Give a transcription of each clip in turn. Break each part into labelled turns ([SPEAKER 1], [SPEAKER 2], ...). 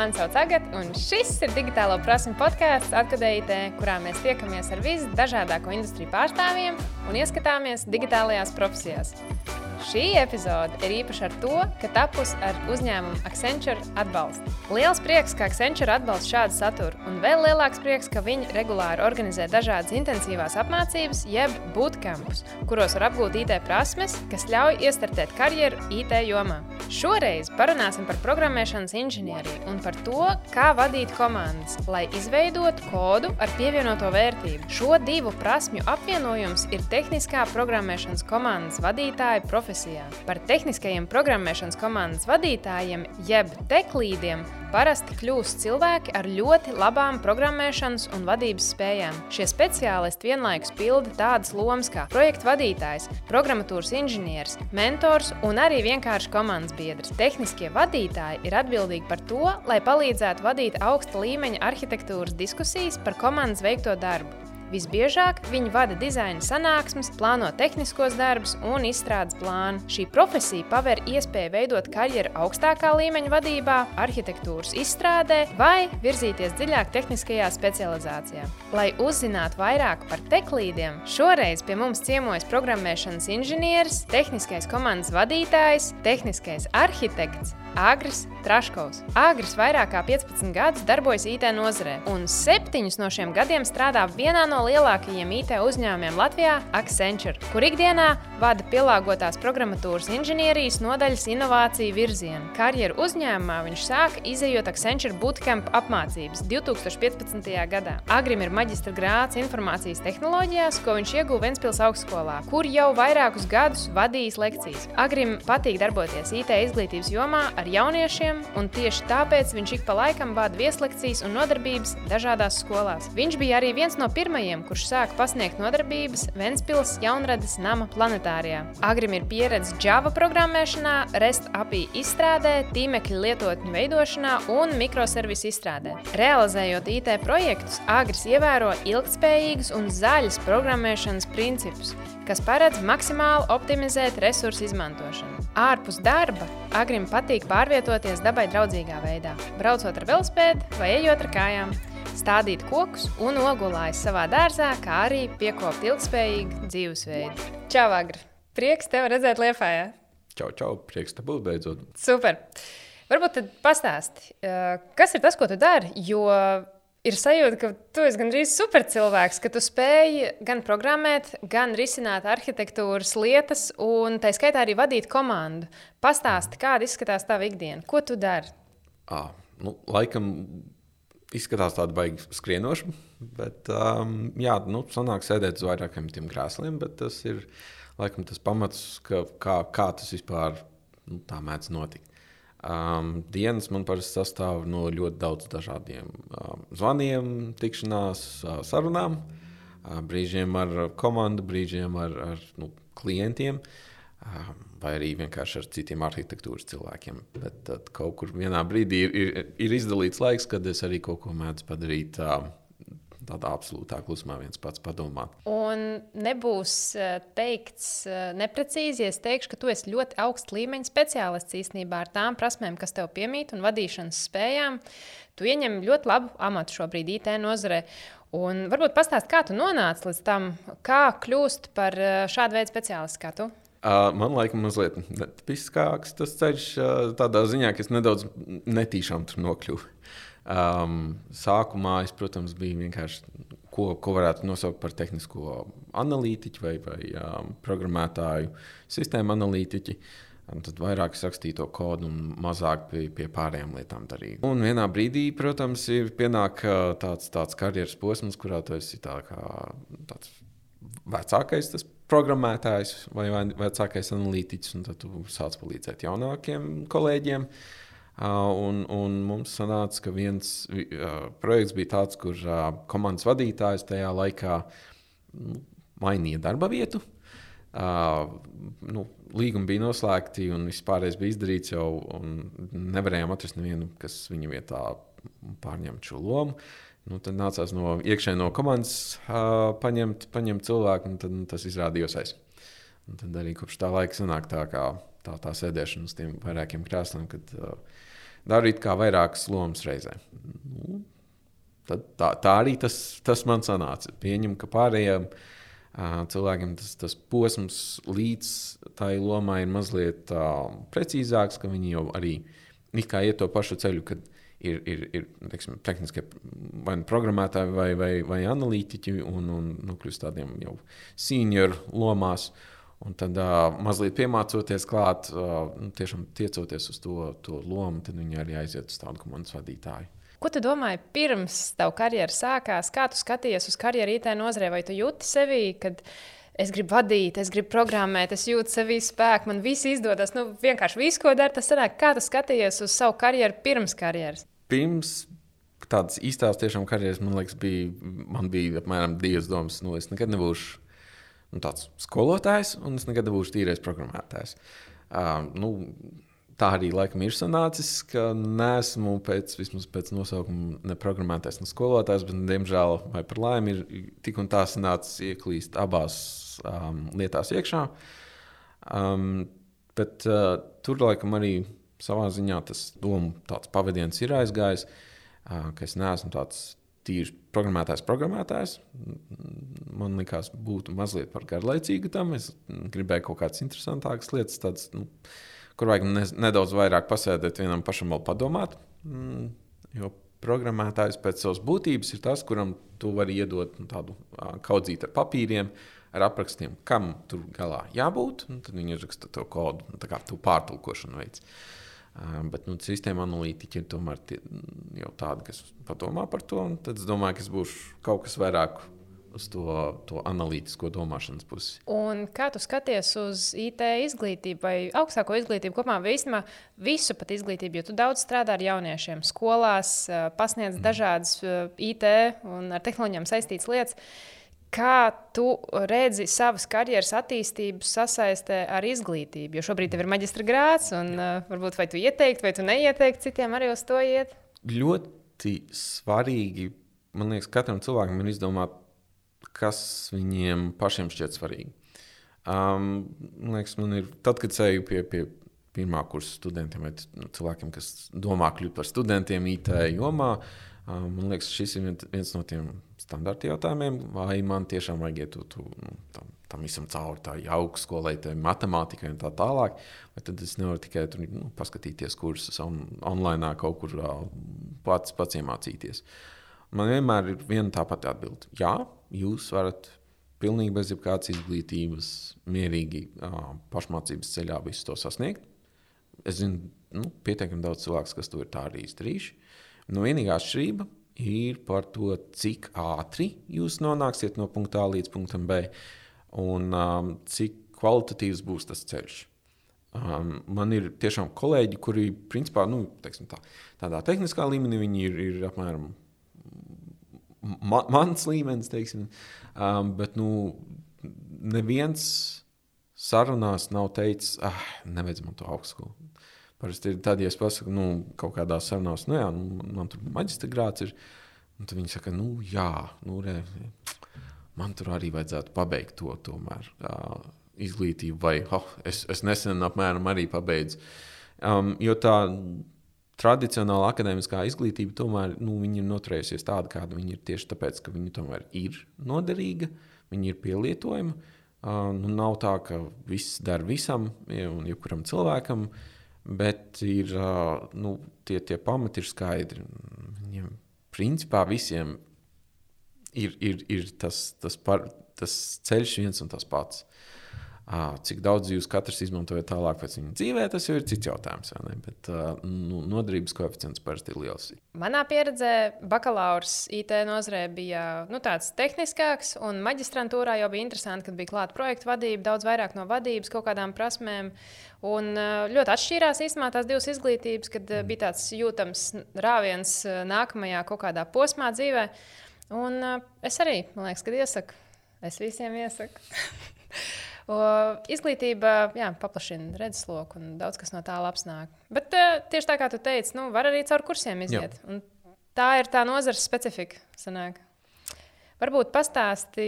[SPEAKER 1] Mani sauc Agatē, un šis ir digitālo prasmu podkāsts Atkadējītē, kurā mēs tiekamies ar visdažādāko industriju pārstāvjiem un ieskatāmies digitālajās profesijās. Šī epizode ir īpaša ar to, ka tapusi ar uzņēmumu Accenture atbalstu. Liels prieks, ka Accenture atbalsta šādu saturu, un vēl lielāks prieks, ka viņi regulāri organizē dažādas intensīvās apmācības, jeb bootcampus, kuros var apgūt IT prasmes, kas ļauj iestartēt karjeru IT jomā. Šoreiz parunāsim par programmēšanas inženieriju un par to, kā vadīt komandas, lai izveidotu kodu ar pievienoto vērtību. Šo divu prasmju apvienojums ir tehniskā programmēšanas komandas vadītāja profesija profesijā. Par tehniskajiem programmēšanas komandas vadītājiem, jeb teklīdiem, parasti kļūst cilvēki ar ļoti labām programmēšanas un vadības spējām. Šie speciālisti vienlaikus pilda tādas lomas kā projektu vadītājs, programmatūras inženieris, mentors un arī vienkārši komandas biedrs. Tehniskie vadītāji ir atbildīgi par to, lai palīdzētu vadīt augsta līmeņa arhitektūras diskusijas par komandas veikto darbu. Visbiežāk viņi vada dizaina sanāksmes, plāno tehniskos darbus un izstrādes plānu. Šī profesija paver iespēju veidot karjeru augstākā līmeņa vadībā, arhitektūras izstrādē vai virzīties dziļāk tehniskajā specializācijā. Lai uzzinātu vairāk par teklīdiem, šoreiz pie mums ciemojas programmēšanas inženieris, tehniskais komandas vadītājs, tehniskais arhitekts Agris Traškovs. Agris vairāk kā 15 gadus darbojas IT nozarē, un septiņus no šiem gadiem strādā vienā no lielākajiem IT uzņēmumiem Latvijā, Accenture, kur ikdienā vada pielāgotās programmatūras inženierijas nodaļas inovāciju virzienu. Karjeru uzņēmumā viņš sāka izējot Accenture bootcamp apmācības 2015. gadā. Agrim ir maģistra grāts informācijas tehnoloģijās, ko viņš ieguva Ventspils augstskolā, kur jau vairākus gadus vadījis lekcijas. Agrim patīk darboties IT izglītības jomā ar jauniešiem, un tieši tāpēc viņš ik pa laikam vada vieslekcijas un nodarbības dažādās skolās. Viņš bija arī viens no pirmajiem, kurš sāka pasniegt nodarbības Ventspils jaunradas nama planetārijā. Agrim ir pieredze Java programmēšanā, REST API izstrādē, tīmekļa lietotņu veidošanā un mikroservisu izstrādē. Realizējot IT projektus, Agris ievēro ilgspējīgus un zaļas programmēšanas principus, kas paredz maksimāli optimizēt resursu izmantošanu. Ārpus darba Agrim patīk pārvietoties dabai draudzīgā veidā, braucot ar velospēdu vai ejot ar kājām, stādīt kokus un ogulājas savā dārzā, kā arī piekopt ilgspējīgu dzīvesveidu. Čau, Agri! Prieks tevi redzēt Liepājā!
[SPEAKER 2] Čau, čau! Prieks te būt beidzot!
[SPEAKER 1] Super! Varbūt tad pastāsti, eh, kas ir tas, ko tu dari? Jo ir sajūta, ka tu esi gandrīz supercilvēks, ka tu spēj gan programmēt, gan risināt arhitektūras lietas, un tā skaitā arī vadīt komandu. Pastāsti, kāda izskatās tava ikdiena, ko tu dari?
[SPEAKER 2] À, nu, laikam izskatās tāda baigta skrienoša, bet um, jā, nu, sanāk sēdēt uz vairākiem tiem krēsliem, bet tas ir laikam tas pamats, ka, kā, kā tas vispār nu, tā mēdz notikt. Um, dienas man parasti sastāv no ļoti daudz dažādiem um, zvaniem, tikšanās, uh, sarunām, uh, brīžiem ar komandu, brīžiem ar, ar nu, klientiem, uh, vai arī vienkārši ar citiem arhitektūras cilvēkiem. Bet tad kaut kur vienā brīdī ir, ir, ir izdalīts laiks, kad es arī kaut ko mēdzu padarīt. Uh, tādā absolūtā klusumā viens pats padomāt.
[SPEAKER 1] Un nebūs eh, teikts eh, neprecīzi, ja es teikšu, ka tu esi ļoti augsts līmeņa speciālists īstenībā ar tām prasmēm, kas tev piemīt un vadīšanas spējām. Tu ieņem ļoti labu amatu šobrīd IT nozarē. Un varbūt pastāst, kā tu nonāci līdz tam, kā kļūst par eh, šādu veidu speciālistu kā tu.
[SPEAKER 2] Man laikam mazliet piskāks tas ceļš, tādā ziņā, ka es nedaudz netīšām tur nokļuvu. Um, sākumā es, protams, biju vienkārši, ko, ko varētu nosaukt par tehnisko analītiķu vai, vai um, programmētāju sistēmu analītiķu. Un tad vairāk rakstīju to kodu un mazāk pie, pie pārējām lietām darīju. Un vienā brīdī, protams, ir pienāk tāds, tāds karjeras posms, kurā tu esi tā kā, tāds vecākais programmētājs vai vecākais analītiķis, un tad tu sāc palīdzēt jaunākiem kolēģiem. Uh, Un, un mums sanāca, ka viens projekts bija tāds, kur komandas vadītājs tajā laikā nu, mainīja darba vietu. Uh, nu, līgumi bija noslēgti, un viss pārējais bija izdarīts jau. Nevarējām atrast nevienu, kas viņa vietā pārņemtu šo lomu. Nu, tad nācās no iekšēji no komandas uh, paņemt, paņemt cilvēku, un tad, nu, tas izrādījās es. Un tad arī kopš tā laika sanāk tā, kā, tā, tā sēdēšana uz tiem vairākiem krēsliem, kad uh, darīt kā vairākas lomas reizē. Nu, tad, tā, tā arī tas, tas man sanāca. Pieņem, ka pārējiem uh, cilvēkiem tas, tas posms līdz tai lomai ir mazliet uh, precīzāks, ka viņi jau arī iet to pašu ceļu, kad ir, ir, ir teiksim, tehniskie vai nu programmētāji vai, vai, vai analītiķi un, un nu, kļūst tādiem jau senioru lomās. Un tad uh, mazliet piemācoties klāt, uh, nu, tiešām tiecoties uz to, to lomu, tad viņi arī aiziet uz tādu komandas vadītāju.
[SPEAKER 1] Ko tu domāji pirms tava karjeras sākās? Kā tu skaties uz karjeru IT nozarē? Vai tu jūti sevi, kad es gribu vadīt, es gribu programmēt, es jūtu sevi spēku, man viss izdodas. Nu, vienkārši viss, ko dara, tas sanāk. Kā tu skaties uz savu karjeru pirms karjeras?
[SPEAKER 2] Pirms tādas īstās tiešām karjeras, man liekas, bija, man bija apmēram divas domas. Nu, es nekad nebūšu nu, tāds skolotājs, un es nekad nebūšu tīrais programmētājs. Uh, nu, tā arī laikam ir sanācis, ka neesmu pēc, pēc nosaukuma ne programmētājs, ne skolotājs, bet, diemžēl, vai par laimi, ir tik un tā sanācis ieklīst abās um, lietās iekšā. Um, bet uh, tur laikam arī savā ziņā tas domu pavadiens ir aizgājis, uh, ka es neesmu tāds tīrs programmētājs, programmētājs. Man liekas, būtu mazliet par garlaicīgu tam. Es gribēju kaut kādas interesantākas lietas, tādas, nu, kur vajag ne, nedaudz vairāk pasēdēt, vienam pašam vēl padomāt. Mm, jo programmētājs pēc savas būtības ir tas, kuram tu vari iedot nu, tādu kaudzīti ar papīriem. Ar aprakstiem, kam tur galā jābūt, tad viņi uzraksta to kodu, tā kā tu pārtulkošanu veids. Uh, Bet nu, sistēma analītiķi ir tomēr tie, jau tādi, kas padomā par to. Tad es domāju, ka es būšu kaut kas vairāk uz to, to analītisko domāšanas pusi.
[SPEAKER 1] Un kā tu skaties uz IT izglītību vai augstāko izglītību kopumā, vai īstenībā visu pat izglītību, jo tu daudz strādā ar jauniešiem, skolās, pasniedz mm. dažādas IT un ar tehnoloģijām saistītas lietas. Kā tu redzi savas karjeras attīstību sasaistē ar izglītību? Jo šobrīd tev ir maģistra grāts, un uh, varbūt vai tu ieteiktu, vai tu neieteiktu citiem arī uz to iet?
[SPEAKER 2] Ļoti svarīgi, man liekas, katram cilvēkam ir izdomāt, kas viņiem pašiem šķiet svarīgi. Um, man liekas, man ir tad, kad eju pie, pie pirmā kursa studentiem vai nu, cilvēkiem, kas domā kļūt par studentiem IT jomā, um, man liekas, šis ir viens no tiem standarta jautājumiem, vai man tiešām vajag iet tu, nu, tam, tam visam cauri, tā augstskolai, tā matemātikai un tā tālāk. Vai tad es nevaru tikai tur nu, paskatīties kursus on, online, kaut kur pats, pats iemācīties. Man vienmēr ir viena tā pati atbilde. Jā, jūs varat pilnīgi bez jebkādas izglītības, mierīgi pašmācības ceļā visu to sasniegt. Es zinu, nu, pietiekami daudz cilvēku, kas to ir tā arī izdarījuši. Nu, vienīgā atšķirība ir par to, cik ātri jūs nonāksiet no punkta A līdz punktam B un um, cik kvalitatīvs būs tas ceļš. Um, man ir tiešām kolēģi, kuri, principā, nu, tā, tādā tehniskā līmenī ir, ir apmēram ma mans līmenis, teiksim, um, bet nu, neviens sarunās nav teicis, ah, nevajadz man to augstskolu. Parasti ir tad, ja es pasaku, nu, kaut kādā sarunā, nu, jā, nu, man tur maģistra grāts ir. Tad viņi saka, nu, jā, nu, re, man tur arī vajadzētu pabeigt to tomēr. Uh, izglītību, vai oh, es, es nesen apmēram arī pabeidzu. Um, jo tā tradicionāla akadēmiskā izglītība tomēr nu, ir noturējusies tāda, kāda viņa ir tieši tāpēc, ka viņa tomēr ir noderīga, viņa ir pielietojama. Uh, nu, nav tā, ka viss der visam un jebkuram cilvēkam. Uh, bet ir, nu, tie, tie pamati ir skaidri. Viņiem, principā, visiem ir, ir, ir tas, tas, par, tas ceļš viens un tas pats. Cik daudz jūs katrs izmantojat tālāk pēc viņa dzīvē, tas jau ir cits jautājums. Bet nu, noderības koeficients parasti ir liels.
[SPEAKER 1] Manā pieredzē bakalaurs IT nozarē bija nu, tāds tehniskāks, un maģistrantūrā jau bija interesanti, kad bija klāta projekta vadība, daudz vairāk no vadības, kaut kādām prasmēm. Un ļoti atšķīrās īstenībā tās divas izglītības, kad bija tāds jūtams rāviens nākamajā kaut kādā posmā dzīvē. Un es arī, man liekas, kad iesaku, es visiem iesaku. Izglītība jā, paplašina redzesloku un daudz kas no tā labs nāk. Bet tieši tā kā tu teici, nu, var arī caur kursiem iziet. Tā ir tā nozares specifika. Sanāk. Varbūt pastāsti,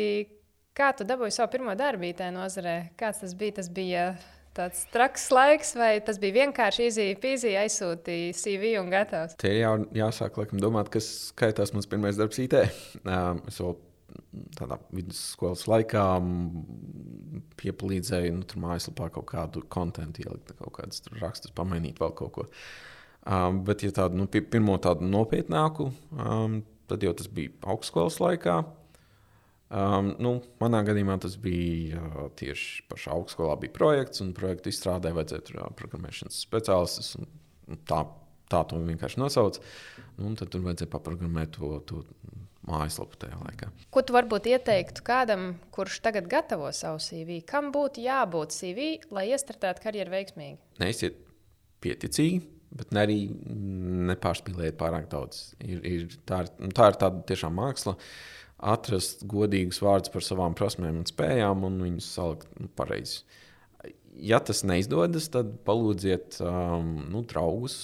[SPEAKER 1] kā tu dabūji savu pirmo darbu tajā nozarē. Kāds tas bija? Tas bija tāds traks laiks, vai tas bija vienkārši pīzīgi aizsūtīja CV un gatavs?
[SPEAKER 2] Te jau jāsāk laikam, domāt, kas skaitās mans pirmais darbs IT. Um, es vēl tādā vidusskolas laikā piepalīdzēju nu, tur mājaslapā kaut kādu kontekstu ielikt, kaut kādus rakstus, pamainīt vēl kaut ko. Um, bet, ja tādu nu, pirmo tādu nopietnāku, um, tad jau tas bija augstskolas laikā. Um, nu, manā gadījumā tas bija uh, tieši pašā augstskolā, bija projekts, un projektu izstrādē vajadzēja tur uh, programmēšanas speciālistus. Tā, tā to vienkārši nosauc. Nu, tad tur vajadzēja paprogrammēt to, to mājaslapu tajā laikā.
[SPEAKER 1] Ko tu varbūt ieteiktu kādam, kurš tagad gatavo savu CV? Kam būtu jābūt CV, lai iestartētu karjeru veiksmīgi?
[SPEAKER 2] Neesiet pieticīgi. Bet ne arī nepārspīlēt pārāk daudz. Ir, ir, tā, ir, tā ir tāda tiešām māksla. Atrast godīgus vārdus par savām prasmēm un spējām un viņus salikt nu, pareizi. Ja tas neizdodas, tad palūdziet um, nu, draugus,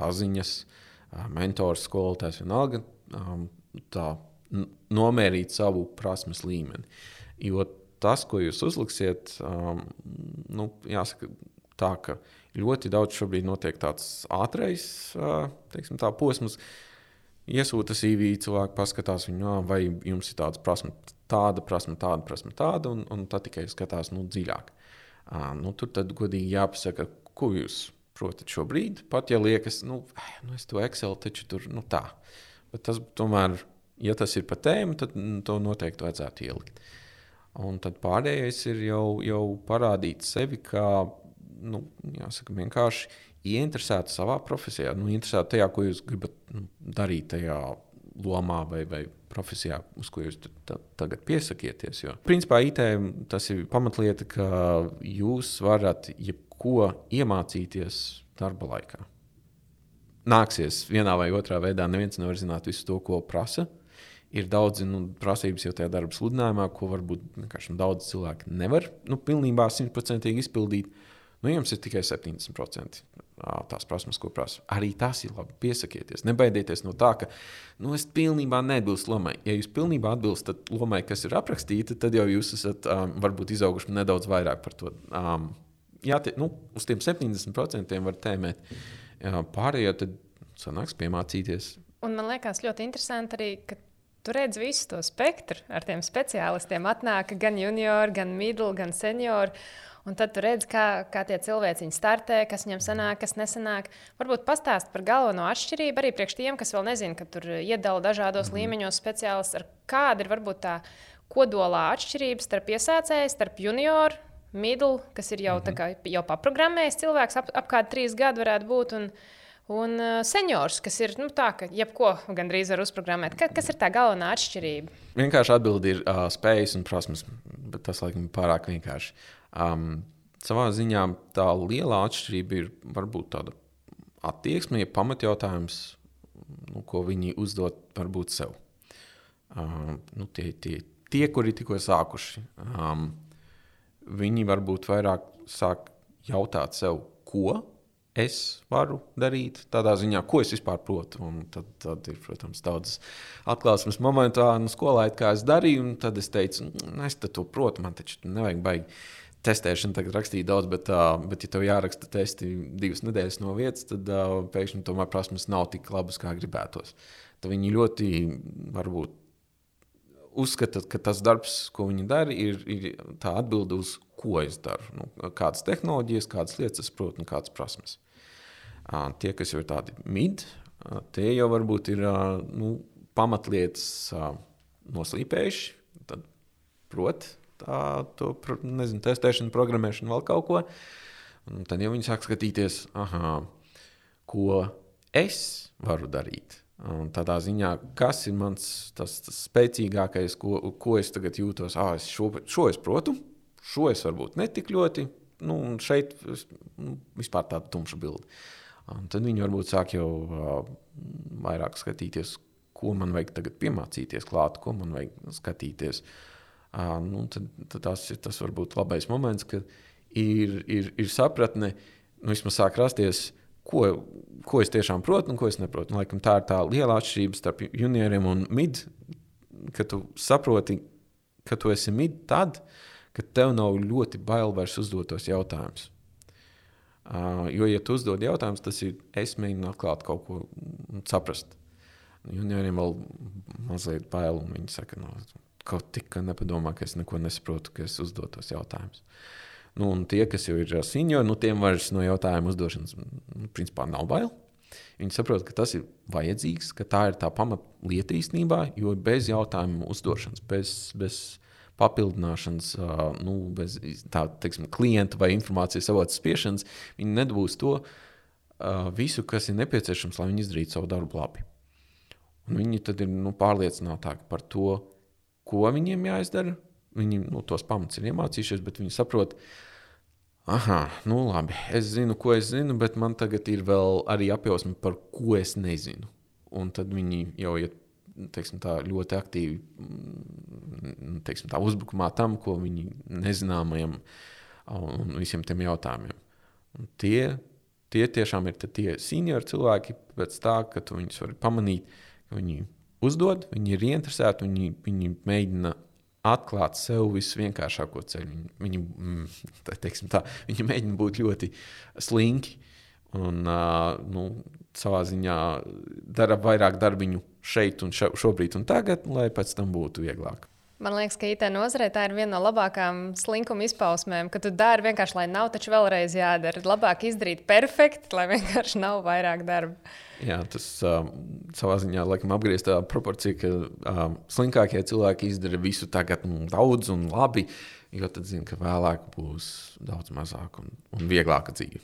[SPEAKER 2] paziņas, uh, mentors, skolotājs, vienalga. Um, tā nomērīt savu prasmes līmeni. Jo tas, ko jūs uzliksiet, um, nu, jāsaka, tā, ka ļoti daudz šobrīd notiek tāds ātrais uh, teiksim, tā posms, uh, Iesūta CV, cilvēki paskatās, viņu, vai jums ir tāda prasme, tāda prasme, tāda prasme, tāda, un, un tad tikai skatās nu, dziļāk. Uh, nu, tur tad godīgi jāpasaka, ko jūs protat šobrīd. Pat ja liekas, nu, nu es to Excel taču tur nu, tā. Bet tas tomēr, ja tas ir pa tēmu, tad nu, to noteikti vajadzētu ielikt. Un tad pārējais ir jau, jau parādīt sevi kā, nu, jāsaka, vienkārši ieinteresēti savā profesijā, nu, interesēti tajā, ko jūs gribat nu, darīt tajā lomā vai, vai profesijā, uz ko jūs tagad piesakieties. Jo, principā, IT tas ir pamatlieta, ka jūs varat jebko iemācīties darba laikā. Nāksies vienā vai otrā veidā, neviens nevar zināt visu to, ko prasa. Ir daudz nu, prasības jau tajā darba sludinājumā, ko varbūt nu, daudz cilvēku nevar nu, pilnībā simtprocentīgi izpildīt. Nu, jums ir tikai 70% tās prasmes, ko prasa. Arī tas ir labi. Piesakieties, nebaidieties no tā, ka nu, es pilnībā neatbilstu lomai. Ja jūs pilnībā atbilstat lomai, kas ir aprakstīta, tad jau jūs esat um, varbūt izauguši nedaudz vairāk par to. Um, jā, tie, nu, uz tiem 70% var tēmēt. Jā, pārējo tad sanāks piemācīties.
[SPEAKER 1] Un man liekas ļoti interesanti arī, ka Tu redzi visu to spektru ar tiem speciālistiem. Atnāk gan juniori, gan middle, gan seniori. Un tad tu redz, kā, kā tie cilvēki startē, kas viņam sanāk, kas nesanāk. Varbūt pastāst par galveno atšķirību arī priekš tiem, kas vēl nezina, ka tur iedala dažādos mm. līmeņos speciālistus. Kāda ir varbūt tā kodolā atšķirība starp iesācēju, starp junioru, middle, kas ir jau, mm -hmm. kā, jau paprogrammējis cilvēks, ap, apmēram trīs gadi varētu būt. Un, Un uh, seniors, kas ir nu, tā, ka jebko gandrīz var uzprogrammēt, ka, kas ir tā galvenā atšķirība?
[SPEAKER 2] Vienkārši atbildi ir uh, spējas un prasmes, bet tas laikam ir pārāk vienkārši. Um, savā ziņā tā lielā atšķirība ir varbūt tāda attieksme, ja pamatjautājums, nu, ko viņi uzdod varbūt sev. Um, nu, tie, tie, tie, kuri tikko sākuši, um, viņi varbūt vairāk sāk jautāt sev, ko es varu darīt, tādā ziņā, ko es vispār protu. Un tad, tad ir, protams, daudz atklāsmes momentā, nu, skolā, kā es darīju, un tad es teicu, nu, es to protu, man taču nevajag baigi testēšana tagad rakstīja daudz, bet, uh, bet ja tev jāraksta testi divas nedēļas no vietas, tad uh, pēkšņi tomēr prasmes nav tik labas, kā gribētos. Tad viņi ļoti varbūt uzskata, ka tas darbs, ko viņi dara, ir, ir tā atbilde uz ko es daru. Nu, kādas tehnoloģijas, kādas lietas es protu un kādas prasmes. Tie, kas jau ir tādi mid, tie jau varbūt ir nu, pamatlietas noslīpējuši, tad prot tā, to nezinu, testēšanu, programmēšanu, vēl kaut ko. Un tad jau viņi sāk skatīties, aha, ko es varu darīt. Un tādā ziņā, kas ir mans tas, tas spēcīgākais, ko, ko es tagad jūtos, ah, es šo, šo es protu, šo es varbūt netik ļoti. Nu, šeit nu, vispār tāda tumša bilde. Un tad viņi varbūt sāk jau uh, vairāk skatīties, ko man vajag tagad piemācīties klāt, ko man vajag skatīties. Uh, nu, tad, tad tas ir tas varbūt labais moments, kad ir, ir, ir sapratne, nu, vismaz sāk rasties. Ko, ko es tiešām protu un ko es neprotu. Nu, laikam, tā ir tā liela atšķirība starp junioriem un mid. Kad tu saproti, ka tu esi mid, tad, ka tev nav ļoti bail vairs uzdot tos jautājumus. Uh, jo, ja tu uzdod jautājumus, tas ir es mēģinu atklāt kaut ko saprast. Junioriem vēl mazliet bail, un viņi saka, no, kaut tik nepadomā, ka es neko nesaprotu, ka es uzdodu tos jautājumus. Nu, un tie, kas jau ir seniori, nu, tiem vairs no jautājuma uzdošanas nu, principā nav bail. Viņi saprot, ka tas ir vajadzīgs, ka tā ir tā pamatlieta īstenībā, jo bez jautājumu uzdošanas, bez, bez papildināšanas, nu, bez tā, teiksim, klienta vai informācijas avotu spiešanas, viņi nedabūs to visu, kas ir nepieciešams, lai viņi izdarītu savu darbu labi. Un viņi tad ir nu, pārliecinātāki par to, ko viņiem jāizdara. Viņi nu, tos pamatus ir iemācījušies, bet viņi saprot, ah, nu labi, es zinu, ko es zinu, bet man tagad ir vēl arī apjausma, par ko es nezinu. Un tad viņi jau iet teiksim, tā, ļoti aktīvi mm, teiksim, tā, uzbrukumā tam, ko viņi nezināmajam un visiem tiem jautājumiem. Un tie, tie tiešām ir tie seniori cilvēki, pēc tā, ka tu viņus vari pamanīt, ka viņi uzdod, viņi ir ieinteresēti, viņi, viņi mēģina atklāt sev visvienkāršāko ceļu. Viņi, viņi, mm, tā, viņi mēģina būt ļoti slinki un nu, savā ziņā dara vairāk darbiņu šeit un šobrīd un tagad, lai pēc tam būtu vieglāk.
[SPEAKER 1] Man liekas, ka IT nozarē tā ir viena no labākajām slinkuma izpausmēm, ka tu dari vienkārši, lai nav, taču vēlreiz jādara. Labāk izdarīt perfekti, lai vienkārši nav vairāk darba.
[SPEAKER 2] Jā, tas uh, savā ziņā laikam apgriezt tā proporcija, ka uh, slinkākie cilvēki izdara visu tagad nu, daudz un labi, jo tad zina, ka vēlāk būs daudz mazāk un, un vieglāka dzīve.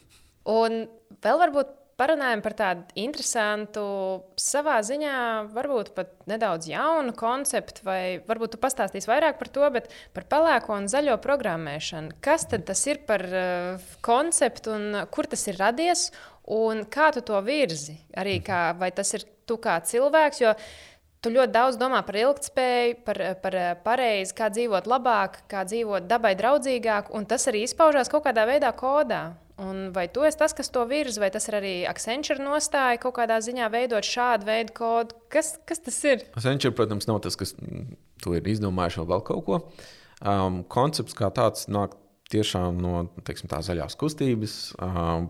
[SPEAKER 1] Un vēl varbūt parunājam par tādu interesantu, savā ziņā, varbūt pat nedaudz jaunu konceptu, vai varbūt tu pastāstīsi vairāk par to, bet par pelēko un zaļo programmēšanu. Kas tad tas ir par uh, konceptu un kur tas ir radies un kā tu to virzi? Arī kā, vai tas ir tu kā cilvēks, jo Tu ļoti daudz domā par ilgspēju, par, par pareizi, kā dzīvot labāk, kā dzīvot dabai draudzīgāk, un tas arī izpaužās kaut kādā veidā kodā. Un vai tu esi tas, kas to virza, vai tas ir arī Accenture nostāja kaut kādā ziņā veidot šādu veidu kodu? Kas, kas tas ir?
[SPEAKER 2] Accenture, protams, nav tas, kas to ir izdomājuši vēl kaut ko. Um, koncepts kā tāds nāk tiešām no teiksim, tā zaļās kustības, um,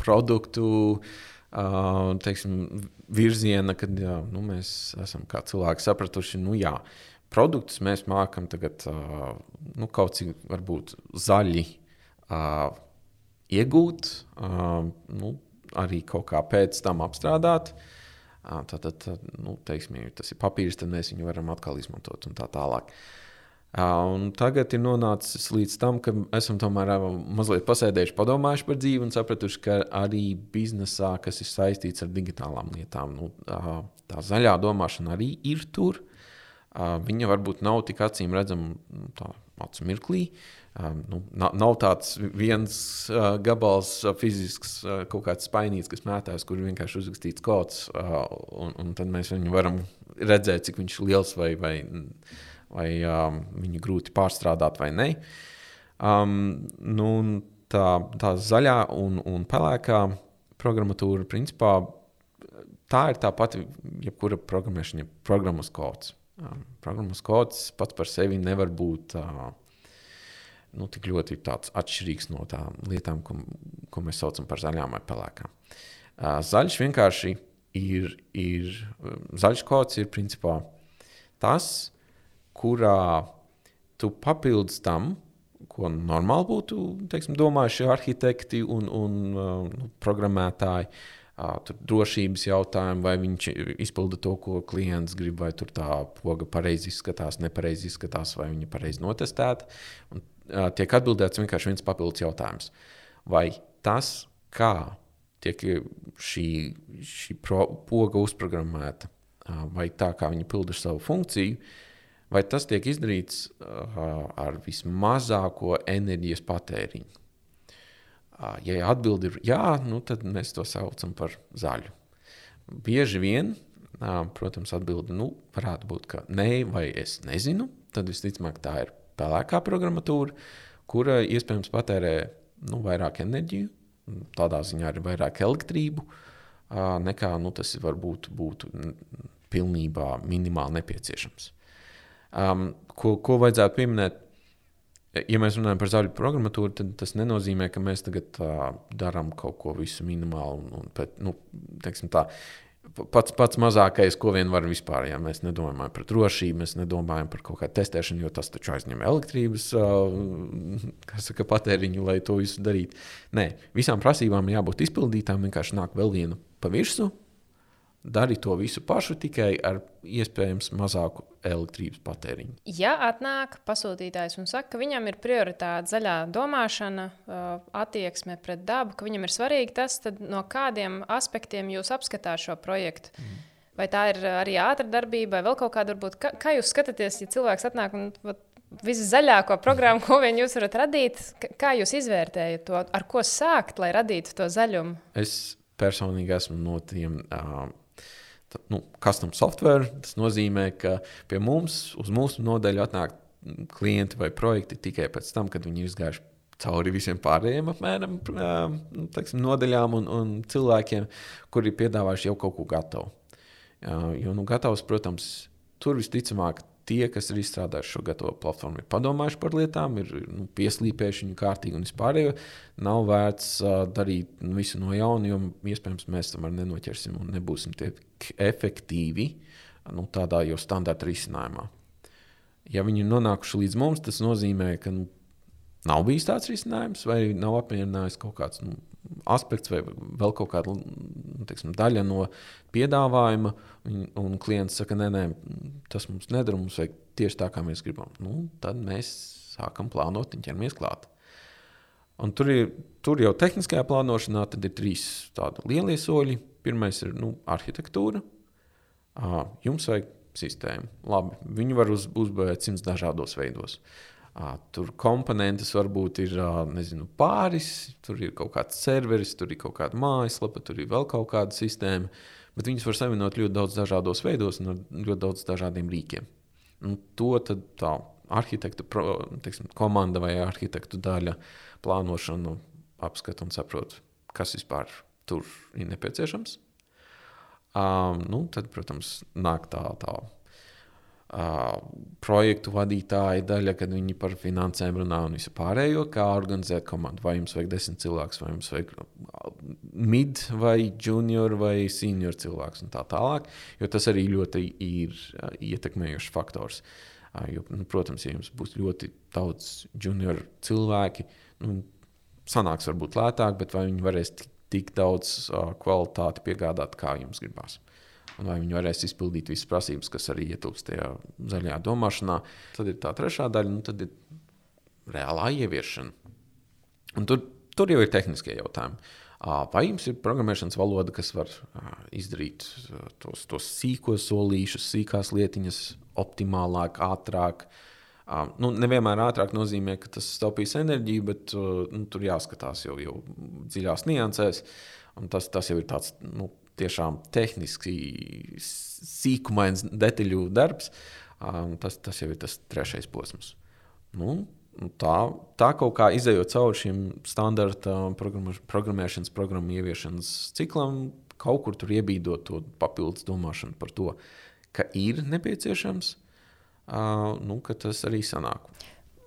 [SPEAKER 2] produktu. Uh, teiksim, virziena, kad jā, nu, mēs esam kā cilvēki sapratuši, nu jā, produktus mēs mākam tagad uh, nu, kaut cik varbūt zaļi uh, iegūt, nu, arī kaut kā pēc tam apstrādāt. Uh, tad, tad nu, teiksim, ja tas ir papīrs, tad mēs viņu varam atkal izmantot un tā tālāk. Uh, tagad ir nonācis līdz tam, ka esam tomēr mazliet pasēdējuši, padomājuši par dzīvi un sapratuši, ka arī biznesā, kas ir saistīts ar digitālām lietām, nu, tā zaļā domāšana arī ir tur. Viņa varbūt nav tik acīm redzama nu, acu mirklī, nu, nav, nav tāds viens uh, gabals uh, fizisks, uh, kaut kāds spainīts, kas mētās, kur vienkārši uzrakstīts kods, uh, un, un tad mēs viņu varam redzēt, cik viņš ir liels vai, vai, vai um, viņu grūti pārstrādāt vai nē. Um, nu, tā, tā zaļā un, un pelēkā programmatūra, principā, tā ir tā pati, jebkura programmēšana, programmas kods. Um, programmas kods pats par sevi nevar būt. Uh, nu, tik ļoti atšķirīgs no tām lietām, ko, ko mēs saucam par zaļām vai pelēkām. Zaļš vienkārši ir, ir zaļš kods, ir principā tas, kurā tu papildus tam, ko normāli būtu teiksim, domājuši arhitekti un, un nu, programmētāji. Tur drošības jautājumi, vai viņš izpilda to, ko klients grib, vai tur tā poga pareizi izskatās, nepareizi izskatās, vai viņa pareizi notestēta. Un tiek atbildēts vienkārši viens papildus jautājums. Vai tas, kā tiek šī, šī pro, poga uzprogrammēta, vai tā, kā viņi pilda savu funkciju, vai tas tiek izdarīts ar vismazāko enerģijas patēriņu? Ja atbildi ir jā, nu tad mēs to saucam par zaļu. Bieži vien, protams, atbildi nu, varētu būt, ka nē, vai es nezinu. Tad visticamāk tā ir pelēkā programmatūra, kura iespējams patērē nu, vairāk enerģiju, tādā ziņā arī vairāk elektrību, nekā nu, tas varbūt būtu pilnībā minimāli nepieciešams. Um, ko, ko vajadzētu pieminēt? ja mēs runājam par zaļu programmatūru, tad tas nenozīmē, ka mēs tagad uh, darām kaut ko visu minimālu. Un, un, pēc, nu, tā, pats, pats mazākais, ko vien var vispār. Ja mēs nedomājam par drošību, mēs nedomājam par kaut kādu testēšanu, jo tas taču aizņem elektrības saka, patēriņu, lai to visu darītu. Nē, visām prasībām jābūt izpildītām. Vienkārši nāk vēl viena pa virsmu, dari to visu pašu, tikai ar iespējams mazāku elektrības patēriņu.
[SPEAKER 1] Ja atnāk pasūtītājs un saka, ka viņam ir prioritāte zaļā domāšana, attieksme pret dabu, ka viņam ir svarīgi tas, tad no kādiem aspektiem jūs apskatāt šo projektu? Mm. Vai tā ir arī ātrā darbība, vai vēl kaut kāda varbūt? Kā, kā jūs skatāties, ja cilvēks atnāk un viszaļāko programmu, ko vien jūs varat radīt? Kā jūs izvērtējat to, ar ko sākt, lai radītu to zaļumu?
[SPEAKER 2] Es personīgi esmu no tiem. Uh, nu, custom software. Tas nozīmē, ka pie mums uz mūsu nodaļu atnāk klienti vai projekti tikai pēc tam, kad viņi ir izgājuši cauri visiem pārējiem apmēram nu, teiksim, nodaļām un, un cilvēkiem, kuri ir piedāvājuši jau kaut ko gatavu. Jo, nu, gatavs, protams, tur visticamāk tie, kas ir izstrādājuši šo gatavo platformu, ir padomājuši par lietām, ir nu, pieslīpējuši viņu kārtīgi un vispārējo. Nav vērts uh, darīt nu, visu no jauna, jo iespējams mēs tam nenoķersim un nebūsim tik efektīvi nu, tādā jau standarta risinājumā. Ja viņi ir nonākuši līdz mums, tas nozīmē, ka nu, nav bijis tāds risinājums, vai nav apmierinājis kaut kāds nu, aspekts vai vēl kaut kāda nu, teiksim, daļa no piedāvājuma, un, un klients saka, nē, nē, tas mums nedara, mums vajag tieši tā, kā mēs gribam. Nu, tad mēs sākam plānot un ķeramies klāt. Un tur, ir, tur jau tehniskajā plānošanā ir trīs tādi lielie soļi. Pirmais ir nu, arhitektūra. Jums vajag sistēmu. Labi, viņu var uz, uzbūvēt simts dažādos veidos. Tur komponentes varbūt ir nezinu, pāris, tur ir kaut kāds serveris, tur ir kaut kāda mājaslapa, tur ir vēl kaut kāda sistēma. Bet viņas var savienot ļoti daudz dažādos veidos un ar ļoti daudz dažādiem rīkiem. Un to tā arhitekta teiksim, komanda vai arhitektu daļa plānošanu apskata un saprot, kas vispār tur ir nepieciešams. Um, nu, tad, protams, nāk tā, tā projektu vadītāja daļa, kad viņi par finansēm runā un visu pārējo, kā organizēt komandu. Vai jums vajag desmit cilvēkus, vai jums vajag mid, vai junior, vai senior cilvēks un tā tālāk. Jo tas arī ļoti ir ietekmējošs faktors. Jo, nu, protams, ja jums būs ļoti daudz junior cilvēki, nu, sanāks varbūt lētāk, bet vai viņi varēs tik, tik daudz kvalitāti piegādāt, kā jums gribās un vai viņi varēs izpildīt visas prasības, kas arī ietilpst tajā zaļajā domāšanā. Tad ir tā trešā daļa, nu, tad ir reālā ieviešana. Un tur, tur jau ir tehniskie jautājumi. Vai jums ir programmēšanas valoda, kas var izdarīt tos, tos sīkos solīšus, sīkās lietiņas optimālāk, ātrāk? Nu, nevienmēr ātrāk nozīmē, ka tas taupīs enerģiju, bet nu, tur jāskatās jau, jau dziļās niansēs. Tas, tas jau ir tāds nu, tiešām tehniski sīkumains detaļu darbs, tas, tas jau ir tas trešais posms. Nu, tā, tā kaut kā izējot cauri šim standarta programmēšanas programmu ieviešanas ciklam, kaut kur tur iebīdot to papildus domāšanu par to, ka ir nepieciešams, nu, ka tas arī sanāk.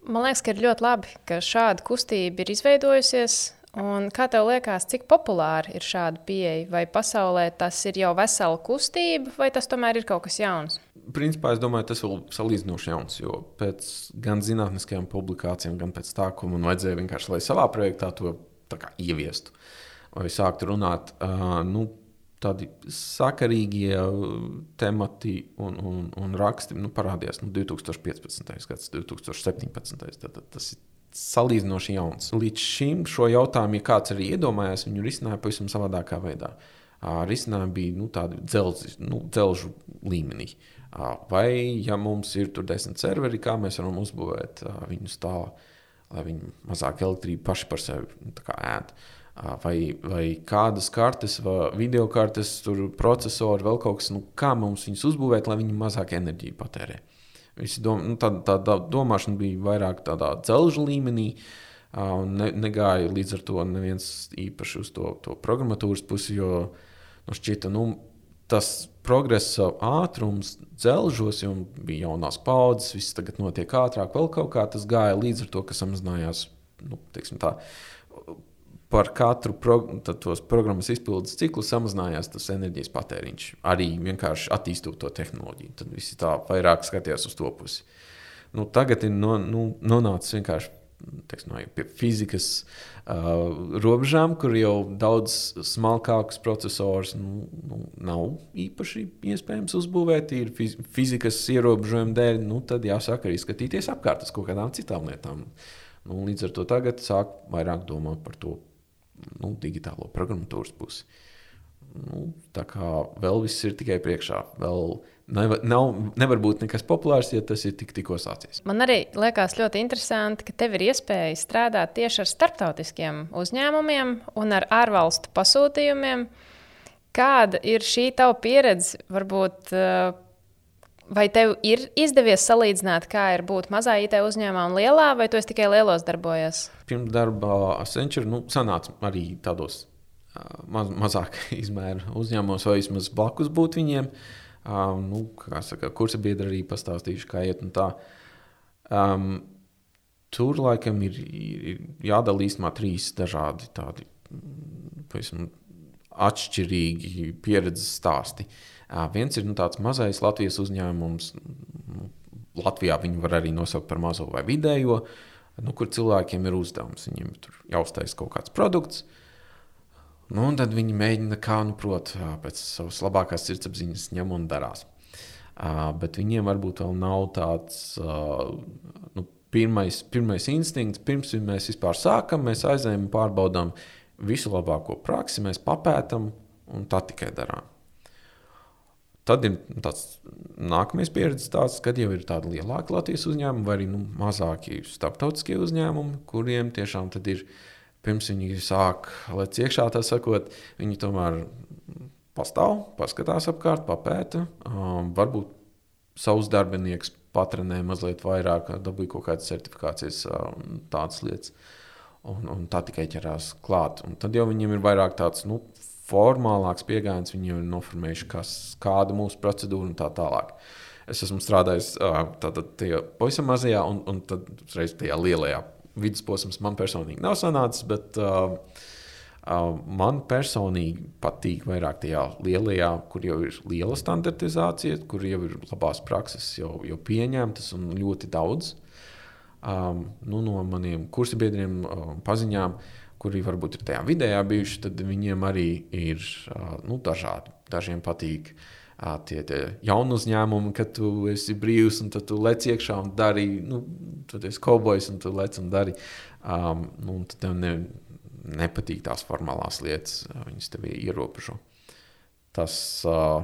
[SPEAKER 1] Man liekas, ka ir ļoti labi, ka šāda kustība ir izveidojusies. Un kā tev liekas, cik populāra ir šāda pieeja? Vai pasaulē tas ir jau vesela kustība, vai tas tomēr ir kaut kas jauns?
[SPEAKER 2] Principā es domāju, tas ir salīdzinoši jauns. Jo pēc gan zinātniskajām publikācijām, gan pēc tā, ko man vajadzēja vienkārši, lai savā projektā to ieviestu vai sāktu runāt. Uh, nu, Tādi sakarīgie temati un, un, un raksti nu, parādījās nu, 2015. gads, 2017. Tad, tad tas ir salīdzinoši jauns. Līdz šim šo jautājumu, ja kāds arī iedomājās, viņu risināja pavisam savādākā veidā. Risinājumi bija nu, tādi dzelzi, nu, dzelžu līmenī. Vai, ja mums ir tur desmit serveri, kā mēs varam uzbūvēt viņus tā, lai viņi mazāk elektrību paši par sevi nu, ēd. Vai, vai kādas kartes, vai video kartes, procesori, vēl kaut kas, nu, kā mums viņus uzbūvēt, lai viņi mazāk enerģiju patērētu. Dom, nu, tā, tā, tā domāšana bija vairāk tādā dzelžu līmenī. Uh, ne, negāja līdz ar to neviens īpaši uz to, to programmatūras pusi, jo nu, šķita, nu, tas progresa ātrums dzelžos, jo bija jaunās paudzes, viss tagad notiek ātrāk, vēl kaut kā tas gāja līdz ar to, ka samazinājās nu, tā, par katru pro, tos programmas izpildes ciklu samazinājās tas enerģijas patēriņš. Arī vienkārši attīstot to tehnoloģiju. Tad visi tā vairāk skatījās uz to pusi. Nu, tagad ir no, nu, nonācis vienkārši teiksim, pie fizikas uh, robežām, kur jau daudz smalkākus procesorus nu, nu, nav īpaši iespējams uzbūvēt. Ir fizikas ierobežojumu dēļ, nu, tad jāsāk arī skatīties apkārt uz kaut kādām citām lietām. Nu, līdz ar to tagad sāk vairāk domāt par to nu, digitālo programmatūras pusi. Nu, tā kā vēl viss ir tikai priekšā. Vēl Nevar, nav, nevar būt nekas populārs, ja tas ir tik, tikko sācies.
[SPEAKER 1] Man arī liekas ļoti interesanti, ka tev ir iespēja strādāt tieši ar starptautiskiem uzņēmumiem un ar ārvalstu pasūtījumiem. Kāda ir šī tava pieredze? Varbūt, eh, vai tev ir izdevies salīdzināt, kā ir būt mazā IT uzņēmumā un lielā, vai tu tikai lielos darbojies?
[SPEAKER 2] Pirms darba Accenture nu, sanāca arī tādos maz, mazāk izmēru uzņēmumos, vai vismaz blakus būt viņiem. Um, nu, kā saka, kursa biedri arī pastāstījuši, kā iet un tā. Um, tur laikam ir, ir jādala īstenībā trīs dažādi tādi pavisam atšķirīgi pieredzes stāsti. Uh, viens ir nu, tāds mazais Latvijas uzņēmums. Nu, Latvijā viņu var arī nosaukt par mazo vai vidējo, nu, kur cilvēkiem ir uzdevums. Viņiem tur jāuztais kaut kāds produkts. Nu, un tad viņi mēģina, kā nu, prot, pēc savas labākās sirdsapziņas ņem un darās. Uh, bet viņiem varbūt vēl nav tāds uh, nu, pirmais, pirmais instinkts, pirms mēs vispār sākam, mēs aizējām un pārbaudām visu labāko praksi, mēs papētām un tā tikai darām. Tad ir tāds nākamais pieredzes stāsts, kad jau ir tādi lielāki Latvijas uzņēmumi vai arī nu, mazāki starptautiskie uzņēmumi, kuriem tiešām ir pirms viņi sāk lec iekšā, tā sakot, viņi tomēr pastāv, paskatās apkārt, papēta. Um, varbūt savus darbiniekus patrenē mazliet vairāk, dabūja kaut kādas certifikācijas, um, tādas lietas. Un, un tā tikai ķerās klāt. Un tad jau viņiem ir vairāk tāds nu, formālāks pieejams, viņi jau ir noformējuši, kas, kāda ir mūsu procedūra un tā tālāk. Es esmu strādājis uh, tātad tajā pavisam mazajā un, un tad uzreiz tajā lielajā vidusposms man personīgi nav sanācis, bet uh, uh, man personīgi patīk vairāk tajā lielajā, kur jau ir liela standartizācija, kur jau ir labās prakses jau, jau pieņemtas un ļoti daudz. Um, nu, no maniem kursabiedriem, uh, paziņām, kuri varbūt ir tajā vidējā bijuši, tad viņiem arī ir nu, dažādi. Dažiem patīk tie, tie jauni uzņēmumi, kad tu esi brīvs un tu lec iekšā un dari, nu, tu esi kaubojs un tu lec un dari. Um, nu, tad tev ne, nepatīk tās formālās lietas, viņas tev ierobežo. Tas uh,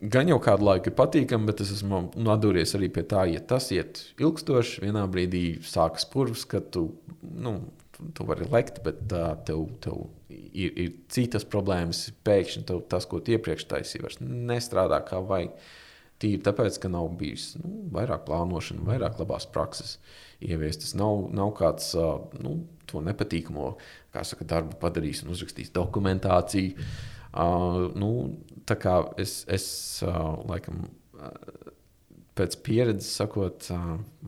[SPEAKER 2] gan jau kādu laiku ir patīkami, bet es esmu noduries arī pie tā, ja tas iet ilgstoši, vienā brīdī sākas purvs, kad tu, nu, tu, vari lekt, bet uh, tev, tev ir, ir citas problēmas. Pēkšņi tev, tas, ko tu iepriekš taisīji, vairs nestrādā kā vajag. Tīri tāpēc, ka nav bijis nu, vairāk plānošana, vairāk labās prakses ieviestas. Nav, nav kāds nu, to nepatīkamo saka, darbu padarījis un uzrakstījis dokumentāciju. Uh, nu, tā kā es, es uh, laikam. Pēc pieredzes sakot,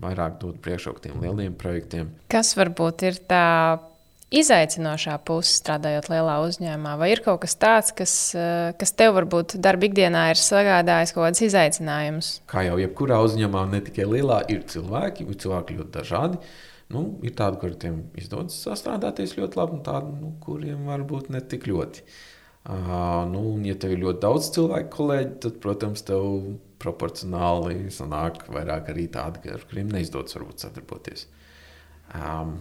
[SPEAKER 2] vairāk dod priekšroku tiem lieliem projektiem.
[SPEAKER 1] Kas varbūt ir tā izaicinošā puse strādājot lielā uzņēmumā? Vai ir kaut kas tāds, kas, kas tev varbūt darba ikdienā ir sagādājis kaut kādus izaicinājumus?
[SPEAKER 2] Kā jau jebkurā uzņēmumā, ne tikai lielā, ir cilvēki, ir cilvēki ļoti dažādi. Nu, ir tādi, kuriem izdodas sastrādāties ļoti labi, un tādi, nu, kuriem varbūt ne tik ļoti. Uh, nu, ja tev ir ļoti daudz cilvēku, kolēģi, tad, protams, tev proporcionāli sanāk vairāk arī tādi, ar kuriem neizdodas varbūt sadarboties. Um,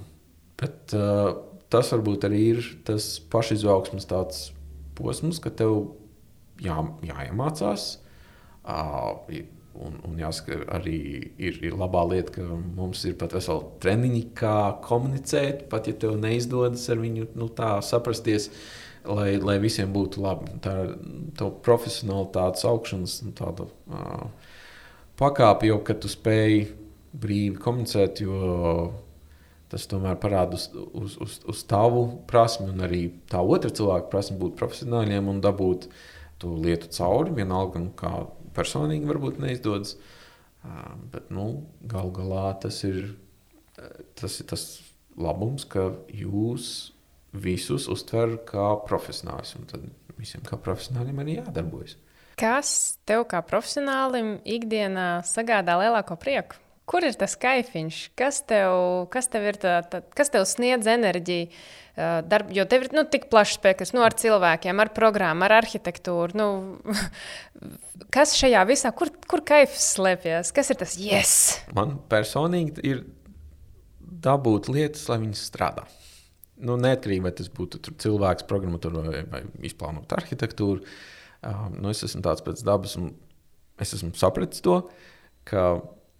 [SPEAKER 2] bet uh, tas varbūt arī ir tas pašizaugsmes posms, ka tev jā, jāiemācās. Uh, Un, un jāsaka, arī ir, ir labā lieta, ka mums ir pat vesela treniņa, kā komunicēt. Pat ja tev neizdodas ar viņu nu, tā saprasties, lai, lai visiem būtu labi. Tā ir profesionālitātes augšanas nu, tāda, uh, pakāpe, kad tu spēj brīvi komunicēt, jo Tas tomēr parāda uz, uz, uz, uz tavu prasmi un arī tā otra cilvēka prasmi būt profesionāļiem un dabūt tu lietu cauri, vienalga, nu, kā personīgi varbūt neizdodas. Uh, bet nu, gal galā tas ir, tas ir tas labums, ka jūs visus uztver kā profesionāļus. Tad visiem kā profesionāļiem arī jādarbojas.
[SPEAKER 1] Kas tev kā profesionālim ikdienā sagādā lielāko prieku? Kur ir tas kaifiņš? Kas tev, kas tev, ir tā, tā, kas tev sniedz enerģiju? Darb, jo tev ir nu, tik plašs spektrs nu, ar cilvēkiem, ar programmu, ar arhitektūru. Nu, kas šajā visā, kur, kur kaifs slēpjas? Kas ir tas yes?
[SPEAKER 2] Man personīgi ir dabūt lietas, lai viņas strādā. Nu, neatkarīgi vai tas būtu cilvēks, programmatūra vai, vai izplānot arhitektūru. Uh, nu, es esmu tāds pēc dabas, un es esmu sapratis to, ka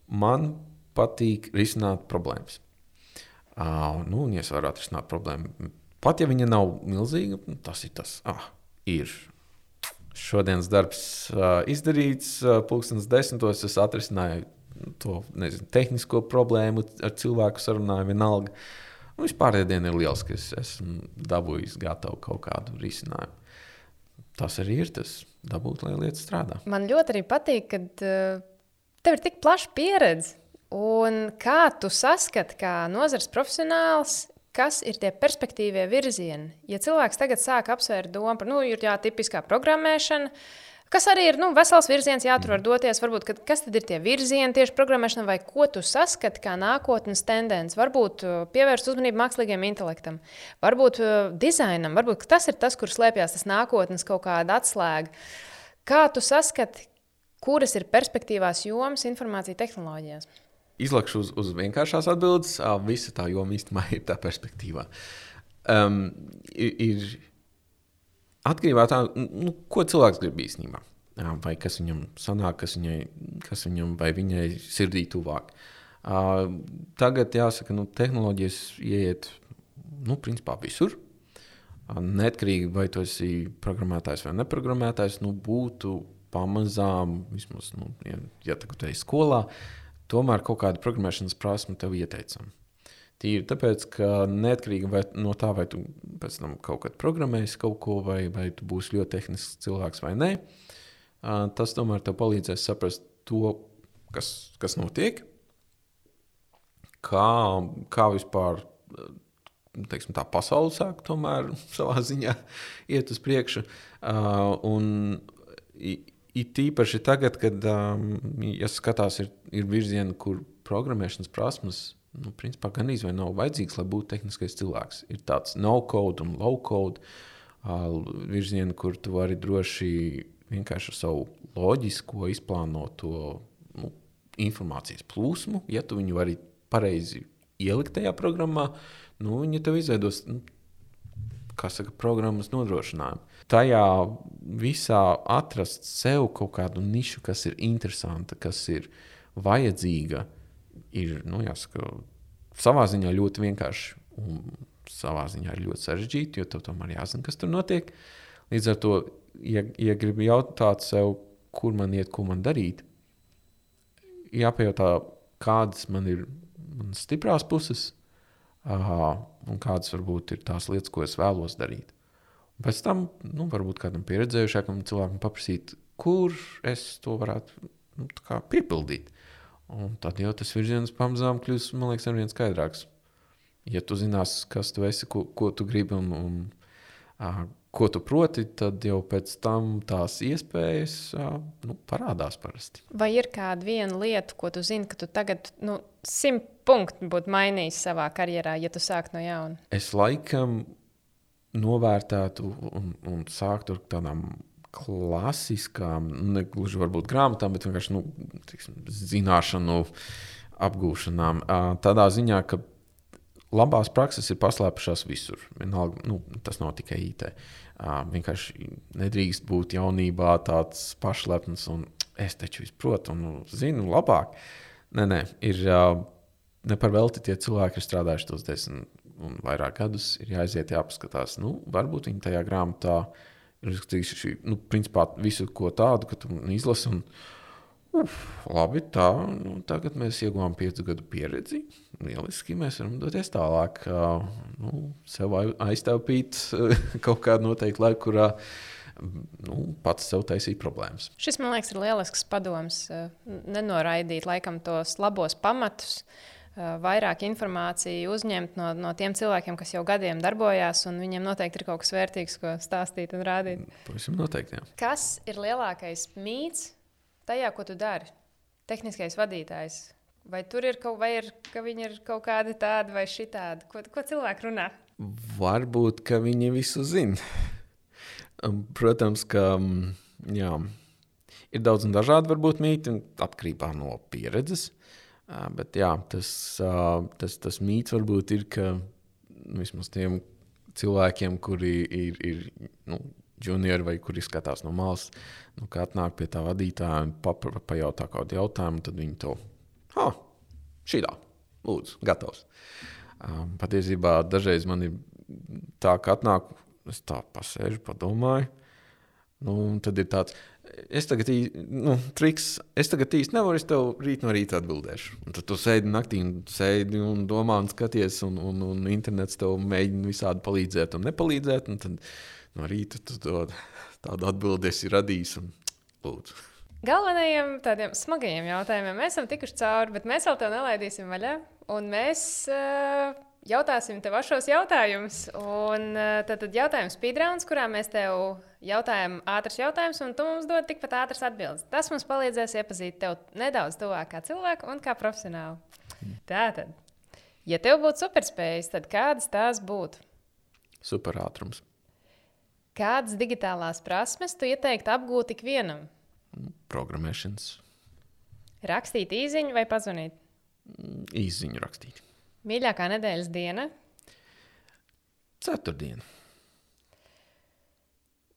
[SPEAKER 2] man patīk risināt problēmas. Uh, nu, un, ja es varu atrisināt problēmu, pat ja viņa nav milzīga, tas ir tas, ah, ir. Šodienas darbs uh, izdarīts, uh, pulkstenis desmitos es atrisināju to nezinu, tehnisko problēmu, ar cilvēku sarunāju, vienalga. Un vispār diena ir liels, ka es esmu dabūjis gatavu kaut kādu risinājumu. Tas arī ir tas, dabūt, lai lietas strādā.
[SPEAKER 1] Man ļoti arī patīk, kad uh, tev ir tik plaša pieredze. Un kā tu saskati, kā nozares profesionāls, kas ir tie perspektīvie virzieni? Ja cilvēks tagad sāk apsvērt domu par, nu, ir jā, tipiskā programmēšana, kas arī ir nu, vesels virziens, jātur var doties. Varbūt, kad, kas tad ir tie virzieni tieši programmēšanā, vai ko tu saskati kā nākotnes tendenci? Varbūt uh, pievērst uzmanību mākslīgiem intelektam, varbūt uh, dizainam, varbūt tas ir tas, kur slēpjas tas nākotnes kaut kāda atslēga. Kā tu saskati, Kuras ir perspektīvās jomas informācija tehnoloģijās?
[SPEAKER 2] Izlakšu uz, uz vienkāršās atbildes. Visa tā joma īstenībā ir tā perspektīvā. Um, ir, ir atkarībā no tā, nu, ko cilvēks grib īstenībā. Vai kas viņam sanāk, kas, viņai, kas viņam vai viņai sirdī tuvāk. Uh, tagad jāsaka, ka nu, tehnoloģijas ieiet nu, principā visur. Uh, neatkarīgi vai tu esi programmētājs vai neprogrammētājs, nu, būtu pamazām, vismaz, nu, ja, ja tu ej skolā, tomēr kaut kāda programmēšanas prasme tev ieteicama. Tīri tāpēc, ka neatkarīgi vai, no tā, vai tu pēc tam kaut kad programmēsi kaut ko, vai, vai tu būsi ļoti tehnisks cilvēks vai nē, tas tomēr tev palīdzēs saprast to, kas, kas notiek, kā, kā vispār teiksim, tā pasaule sāk tomēr savā ziņā iet uz priekšu. Uh, un it īpaši tagad, kad, um, ja skatās, ir, ir virzieni, kur programmēšanas prasmes, nu, principā gan izvēle nav vajadzīgs, lai būtu tehniskais cilvēks. Ir tāds no-code un low-code uh, virzieni, kur tu vari droši vienkārši ar savu loģisko izplānoto nu, informācijas plūsmu, ja tu viņu vari pareizi ielikt tajā programmā, nu, viņi tev izveidos nu, saka, programmas nodrošinājumu. Tajā visā atrast sev kaut kādu nišu, kas ir interesanta, kas ir vajadzīga, ir nu, jāsaka, savā ziņā ļoti vienkārši un savā ziņā ir ļoti sarežģīti, jo tev tomēr jāzina, kas tur notiek. Līdz ar to, ja, ja gribi jautāt sev, kur man iet, ko man darīt, jāpajautā, kādas man ir manas stiprās puses, un kādas varbūt ir tās lietas, ko es vēlos darīt. Un pēc tam, nu, varbūt kādam pieredzējušākam cilvēkam paprasīt, kur es to varētu nu, piepildīt. Un tad jau tas virziens pamazām kļūs, man liekas, arvien skaidrāks. Ja tu zinās, kas tu esi, ko, ko tu gribi un, un uh, ko tu proti, tad jau pēc tam tās iespējas uh, nu, parādās parasti.
[SPEAKER 1] Vai ir kāda viena lieta, ko tu zini, ka tu tagad nu, simt punktu būtu mainījis savā karjerā, ja tu sāktu no jauna?
[SPEAKER 2] Es laikam novērtētu un, un sāktu ar tādām klasiskām, ne gluži varbūt grāmatām, bet vienkārši nu, tiksim, zināšanu apgūšanām. Tādā ziņā, ka labās prakses ir paslēpušās visur. Vienalga, nu, tas nav tikai IT. Vienkārši nedrīkst būt jaunībā tāds pašlepns un es taču izprotu un nu, zinu labāk. Nē, nē, ir uh, ne par velti tie cilvēki ir strādājuši tos desmit un vairāk gadus. Ir jāiziet, jāpaskatās. Nu, varbūt viņi tajā grāmatā ir izskatījuši nu, principā, visu ko tādu, ka tu izlasi. Un, uf, labi, tā. Nu, tagad mēs ieguvām piecu gadu pieredzi. Lieliski, mēs varam doties tālāk. Nu, sev aiztaupīt kaut kādu noteiktu laiku, kurā nu, pats sev taisīt problēmas.
[SPEAKER 1] Šis, man liekas, ir lielisks padoms. Nenoraidīt laikam tos labos pamatus, eh, vairāk informāciju uzņemt no, no tiem cilvēkiem, kas jau gadiem darbojās, un viņiem noteikti ir kaut kas vērtīgs, ko stāstīt un rādīt.
[SPEAKER 2] Pavisam noteikti. Jā.
[SPEAKER 1] Kas ir lielākais mīts tajā, ko tu dari? Tehniskais vadītājs. Vai tur ir kaut, vai ir, ka viņi ir kaut kādi tādi vai šitādi? Ko, ko cilvēki runā?
[SPEAKER 2] Varbūt, ka viņi visu zina. Protams, ka jā, ir daudz un dažādi varbūt mīti, un atkarībā no pieredzes. Ā, Bet jā, tas, ā, tas, tas mīts varbūt ir, ka nu, vismaz tiem cilvēkiem, kuri ir, ir nu, juniori vai kuri skatās no malas, nu, kā atnāk pie tā vadītāja un papra- pajautā kādu jautājumu, tad viņi to ah, šī tā, lūdzu, gatavs. Um, patiesībā dažreiz man ir tā, ka atnāk, es tā pasēžu, padomāju. Nu, un tad ir tāds, es tagad īsti, nu, triks, es tagad īsti nevaru, es tev rīt no rīta atbildēšu. Un tad tu sēdi naktī un sēdi un domā un skaties, un, un, un internets tev mēģina visādi palīdzēt un nepalīdzēt. Un tad no rīta tu to, tādu atbildi esi radījis un lūdzu.
[SPEAKER 1] Galvenajiem tādiem smagajiem jautājumiem mēs esam tikuši cauri, bet mēs vēl tevi nelaidīsim vaļā. Un mēs uh, jautāsim tev šos jautājumus. Un uh, tad, tad jautājums speedruns, kurā mēs tev jautājam ātrs jautājums, un tu mums dod tikpat ātras atbildes. Tas mums palīdzēs iepazīt tevi nedaudz tuvāk kā cilvēku un kā profesionāli. Tātad, ja tev būtu superspējas, tad kādas tās būtu?
[SPEAKER 2] Superātrums.
[SPEAKER 1] Kādas digitālās prasmes tu ieteiktu apgūt ikvienam?
[SPEAKER 2] Programmēšanas
[SPEAKER 1] Rakstīt īsiņu vai pazvanīt?
[SPEAKER 2] īziņu rakstīt.
[SPEAKER 1] Mīļākā nedēļas diena.
[SPEAKER 2] Ceturtdiena.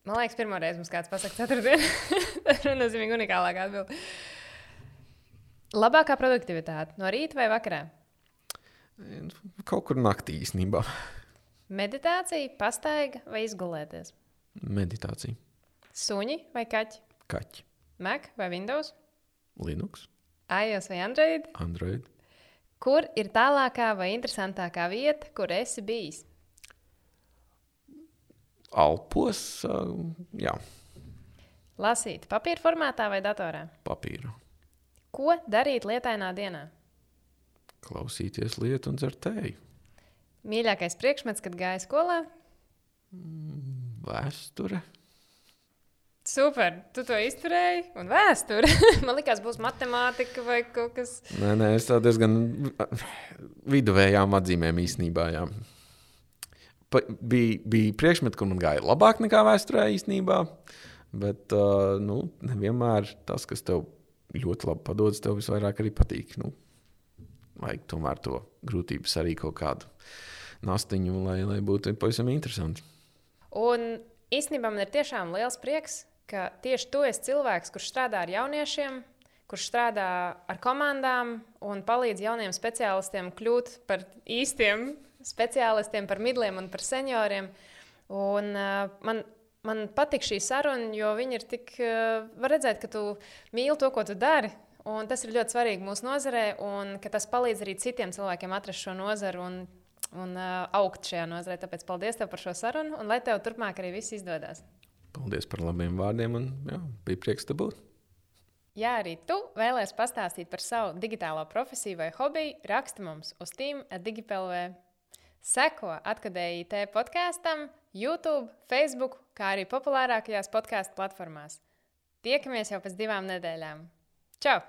[SPEAKER 1] Man liekas, pirmā reize mums kāds pasakā, ceturtdiena. Tas ir nozīmīgi unikālākā atbilde. Labākā produktivitāte no rīta vai vakarā?
[SPEAKER 2] Kaut kur naktī īstenībā.
[SPEAKER 1] Meditācija, pastaiga vai izgulēties?
[SPEAKER 2] Meditācija.
[SPEAKER 1] Suņi vai kaķi?
[SPEAKER 2] Kaķi.
[SPEAKER 1] Mac vai Windows?
[SPEAKER 2] Linux,
[SPEAKER 1] iOS vai Android?
[SPEAKER 2] Android.
[SPEAKER 1] Kur ir tālākā vai interesantākā vieta, kur esi bijis?
[SPEAKER 2] Alpos, ā, jā,
[SPEAKER 1] Lasīt papīra formātā vai datorā?
[SPEAKER 2] papīra.
[SPEAKER 1] Ko darīt lietainā dienā?
[SPEAKER 2] Klausīties lietu un dzert tēju.
[SPEAKER 1] Mīļākais priekšmets, kad gāja skolā?
[SPEAKER 2] Vēsture.
[SPEAKER 1] Super, tu to izturēji. Un vēsture. Man liekas, būs matemātika vai kaut kas.
[SPEAKER 2] Nē, nē, es diezgan viduvējām atzīmēm īstenībā. Jā. Pa, bija, bija priekšmeti, kur man gāja labāk nekā vēsturē īstenībā. Bet uh, nu, nevienmēr tas, kas tev ļoti labi padodas, tev visvairāk arī patīk. Nu, vajag tomēr to grūtības arī kaut kādu nastiņu, lai, lai būtu pavisam interesanti.
[SPEAKER 1] Un īstenībā man ir tiešām liels prieks, ka tieši tu esi cilvēks, kurš strādā ar jauniešiem, kurš strādā ar komandām un palīdz jauniem speciālistiem kļūt par īstiem speciālistiem, par midliem un par senioriem. Un, uh, man, man patīk šī saruna, jo viņi ir tik. Uh, var redzēt, ka tu mīli to, ko tu dari. Un tas ir ļoti svarīgi mūsu nozarē, un tas palīdz arī citiem cilvēkiem atrast šo nozaru un, un uh, augt šajā nozarē. Tāpēc paldies tev par šo sarunu, un lai tev turpmāk arī viss izdodas.
[SPEAKER 2] Paldies par labiem vārdiem, un jā, bija prieks te būt.
[SPEAKER 1] Ja arī tu vēlēsies pastāstīt par savu digitālo profesiju vai hobiju, raksti mums uz Team Digipelvē. Seko atkadēji IT podkāstam, YouTube, Facebook, kā arī populārākajās podkāstu platformās. Tiekamies jau pēc divām nedēļām. Čau!